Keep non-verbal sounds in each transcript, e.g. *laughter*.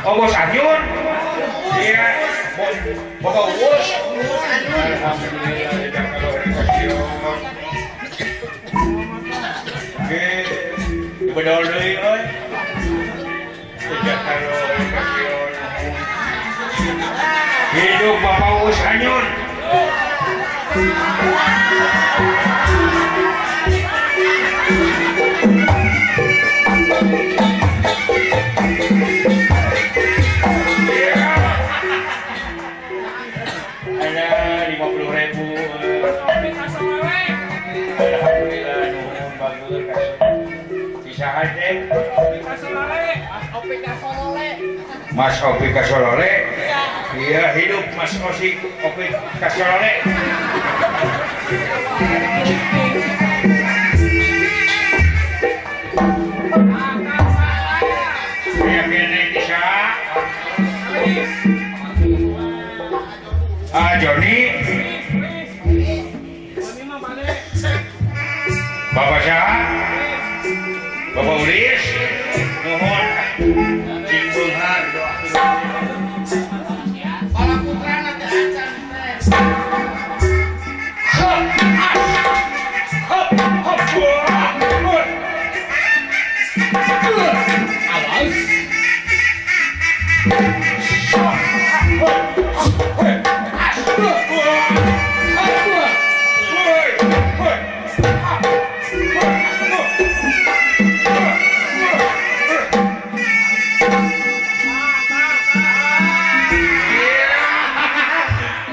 Ongkos anyun. Iya, bawa bos. Oke, bedol deh, oi. Sejak kalau hidup bapak bos anyun. Mas Opi Kasolore iya hidup Mas Osik Opi Kasolore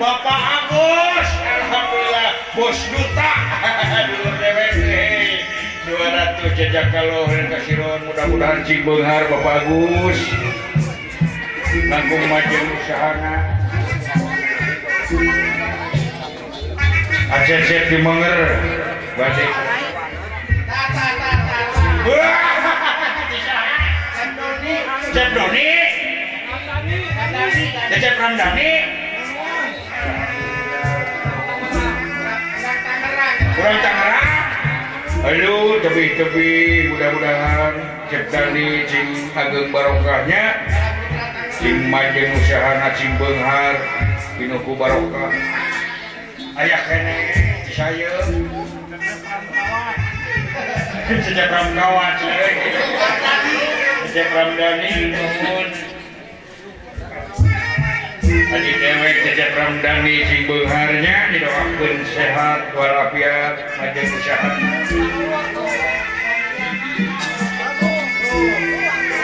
Bapak Agus Alhamdulillah Bos Duta. *laughs* 200 jejak kalau Kasron mudah-mudahan Cibunghar Bapak Agus langkung majen usahana aceh dimenger batik Cep Doni. Cep Randani Kurang tangerang Aduh tebih-tebih mudah-mudahan ciptani cing ageng barokahnya cing majeng usaha cing benghar pinuku barokah. Ayah kene saya. Sejak ramkawan sejak ramdhani nuhun dewek jejak ramdhani sing beharnya didoakeun sehat walafiat majeng usaha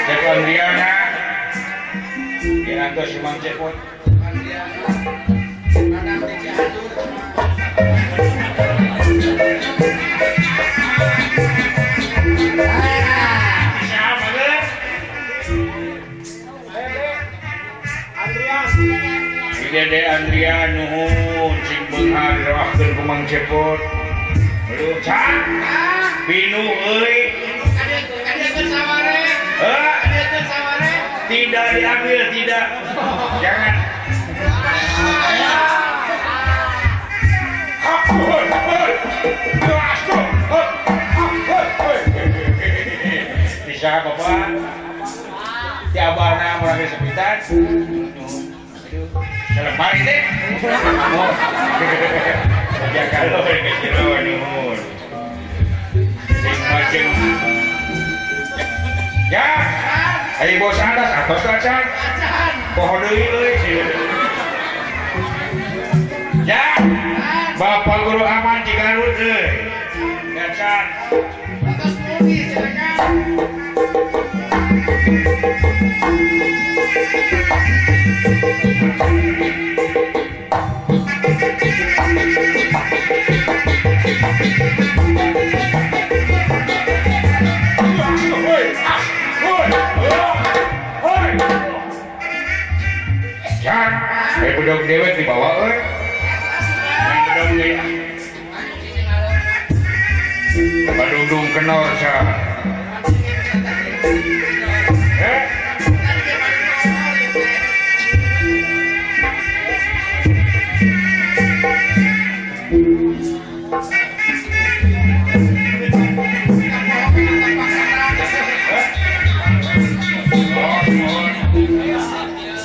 Cek Andriana Diantos Sumang Cek Andriana Mana di Cianjur Dede Andria Nuhun Cing benghar dawahkeun ku Mang Cepot. Aduh, can. Pinu euy. Eh? Tidak diambil, tidak. Jangan. Bisa bapak? Si abah nama sepitan. Lemari. Ya kalau. Sing macem. Ya. Ayo bos atas atas kacan. Pohon deui euy. Ya. Bapak guru aman di Garut euy. Kacan. Atas mobil jangan.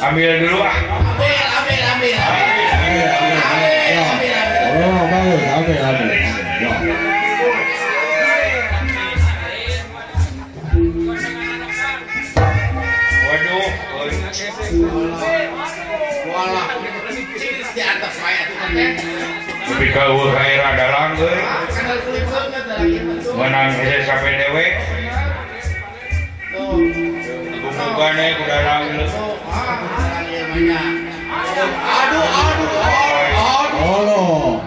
Ambil dulu ah. Tapi kau ada langgur. Menang saja sampai dewe. Bukannya kuda langgur. Aduh, aduh, aduh. Oh, no.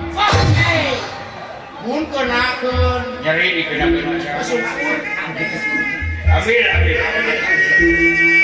Mun kenakan. Nyeri dikenakan. Masuk pun. Ambil. ambil.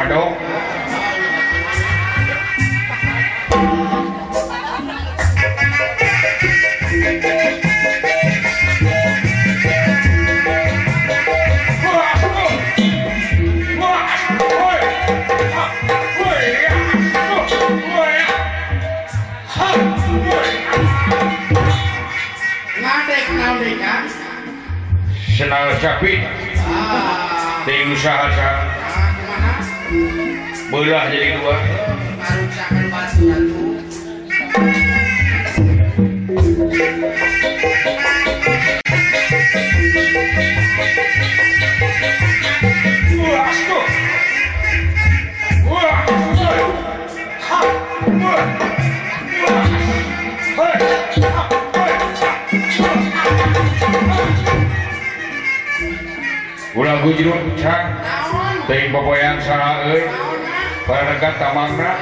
madok Senal capit, ah. tinggal sahaja. belah jadi dua merucakkan pasungan Ulang gue jeruk, cak. Ting boboyan saha euy. Paraga tamangna.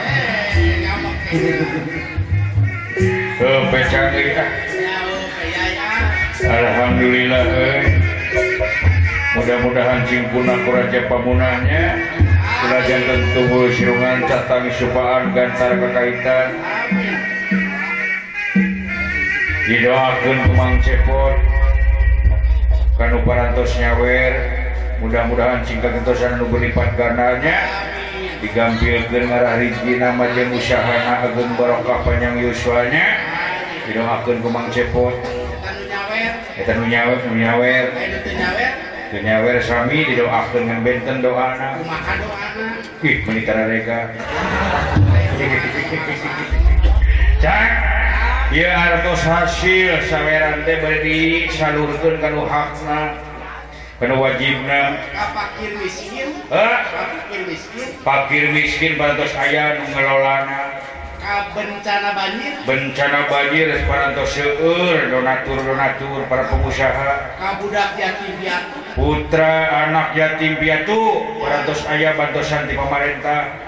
Teu pecah euy ah. Alhamdulillah euy. Mudah-mudahan cingkuna ku raja pamunahnya Kurajan tentu sirungan catang supaan gantar kekaitan Didoakan kumang cepot Kanuparantos nyawer mudah-mudahan singkat kentosan nu berlipat Amin. digampilkeun ngarah rizki nama jeung usahana agung barokah panjang yuswanya didoakeun ku Mang Cepo eta nu nyawer nu nyawer. Nu nyawer sami didoakeun ngan benten doana. Kumaha doana ih menikah karareka cak Ya artos hasil saweran teh beri salurkan kanu hakna. penuh Ka fakir miskin. Ka fakir miskin. Fakir miskin bantos ayah ngelolana. Bencana banjir. Bencana banjir parantos seueur donatur donatur para pengusaha. Kabudak yatim piatu. Putra anak yatim piatu parantos ayah bantosan di pemerintah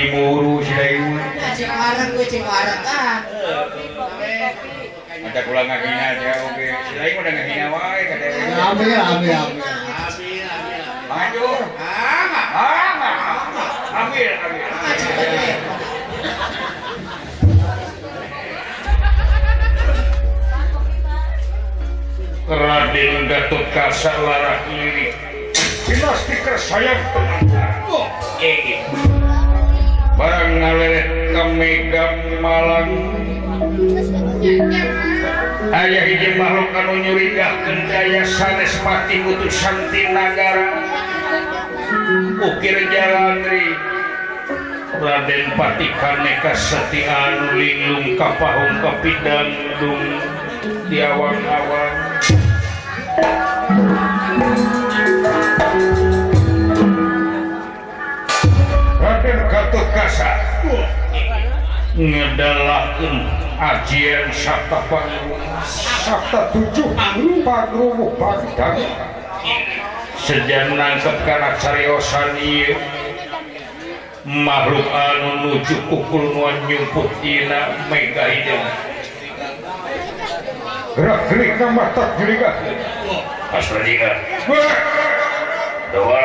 diburu si Dayu. Cek warang gue cek warang ah. Ada pulang ngahina aja oke. Si Dayu udah ngahina wae kata. Ya, ya, ya, ambil ambil ambil. Maju. Ah, ah, Ama. Ambil ambil. Raden Gatot kasar larah Dinas tiker sayang pengantar. Oh, eh, eh. barang ngalerek kami malang. Ayah hiji makhluk anu nyurigahkeun daya sanes pati utusan ti nagara. Ukir jalandri Raden Patikan neka setiaan linglung kapahung kapidan dung diawang-awang biasa ngedalakan ajian sabta pangeran sabta tujuh pagrumu pagdang sejan nangkep kana cariosan iya makhluk anu nuju kukul nuan nyumput dina mega hidung. Gerak-gerik nambah tak jeliga pas berdiga dua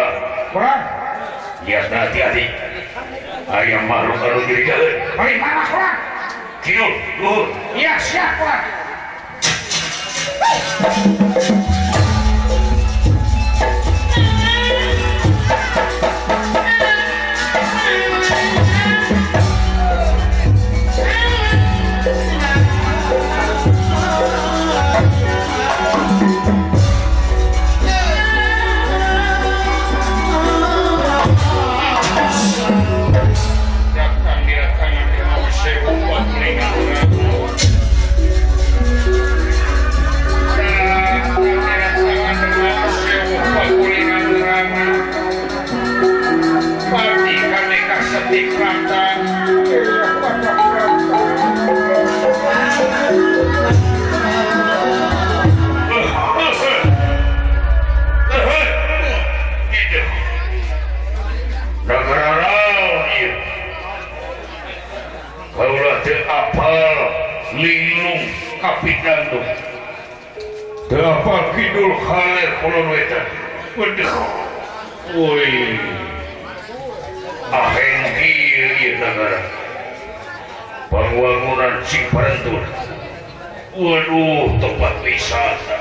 perang. Lihat hati-hati ayam makhluk anu jadi mari mana keluar kidul luhur iya siap keluar Dapat Kidul Khalil Kulon Wetan. Waduh. Woi. Aheng kieu ieu nagara. Pangwangunan Ciparentun. Waduh, tempat wisata.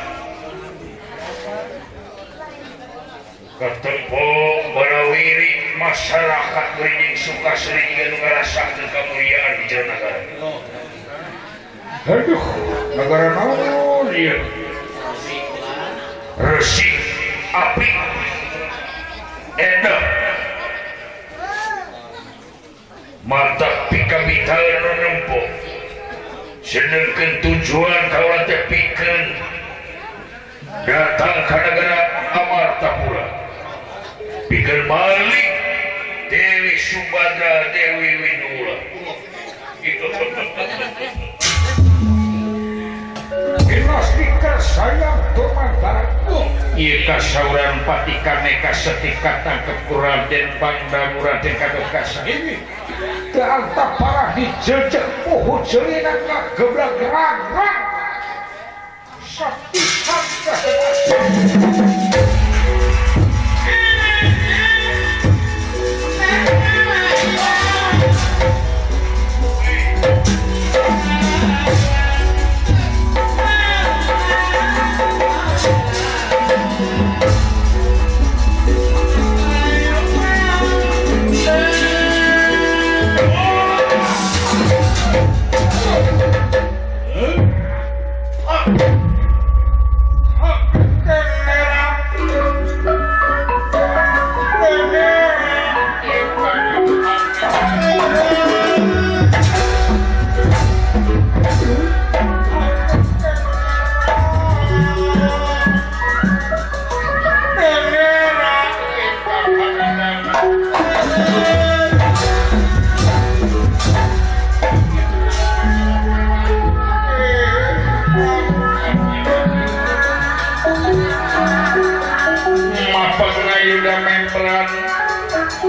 Ketempong barawiri masyarakat Rining Suka yang ngerasakan kemuliaan di jalan negara. Aduh, negara naon ieu? resi api. Enak. Mata pika vital anu nempok sedangkan tujuan kawan tepikan. Pikeun datang ka negara Amartapura pikeun balik Dewi Subadra Dewi Winula *laughs* itu Ika sauran pati kaneka setikat tangkep kurang dan panda murah dan ini. Keantap parah dijejek pohon jelina kagak gebrak gerak setikat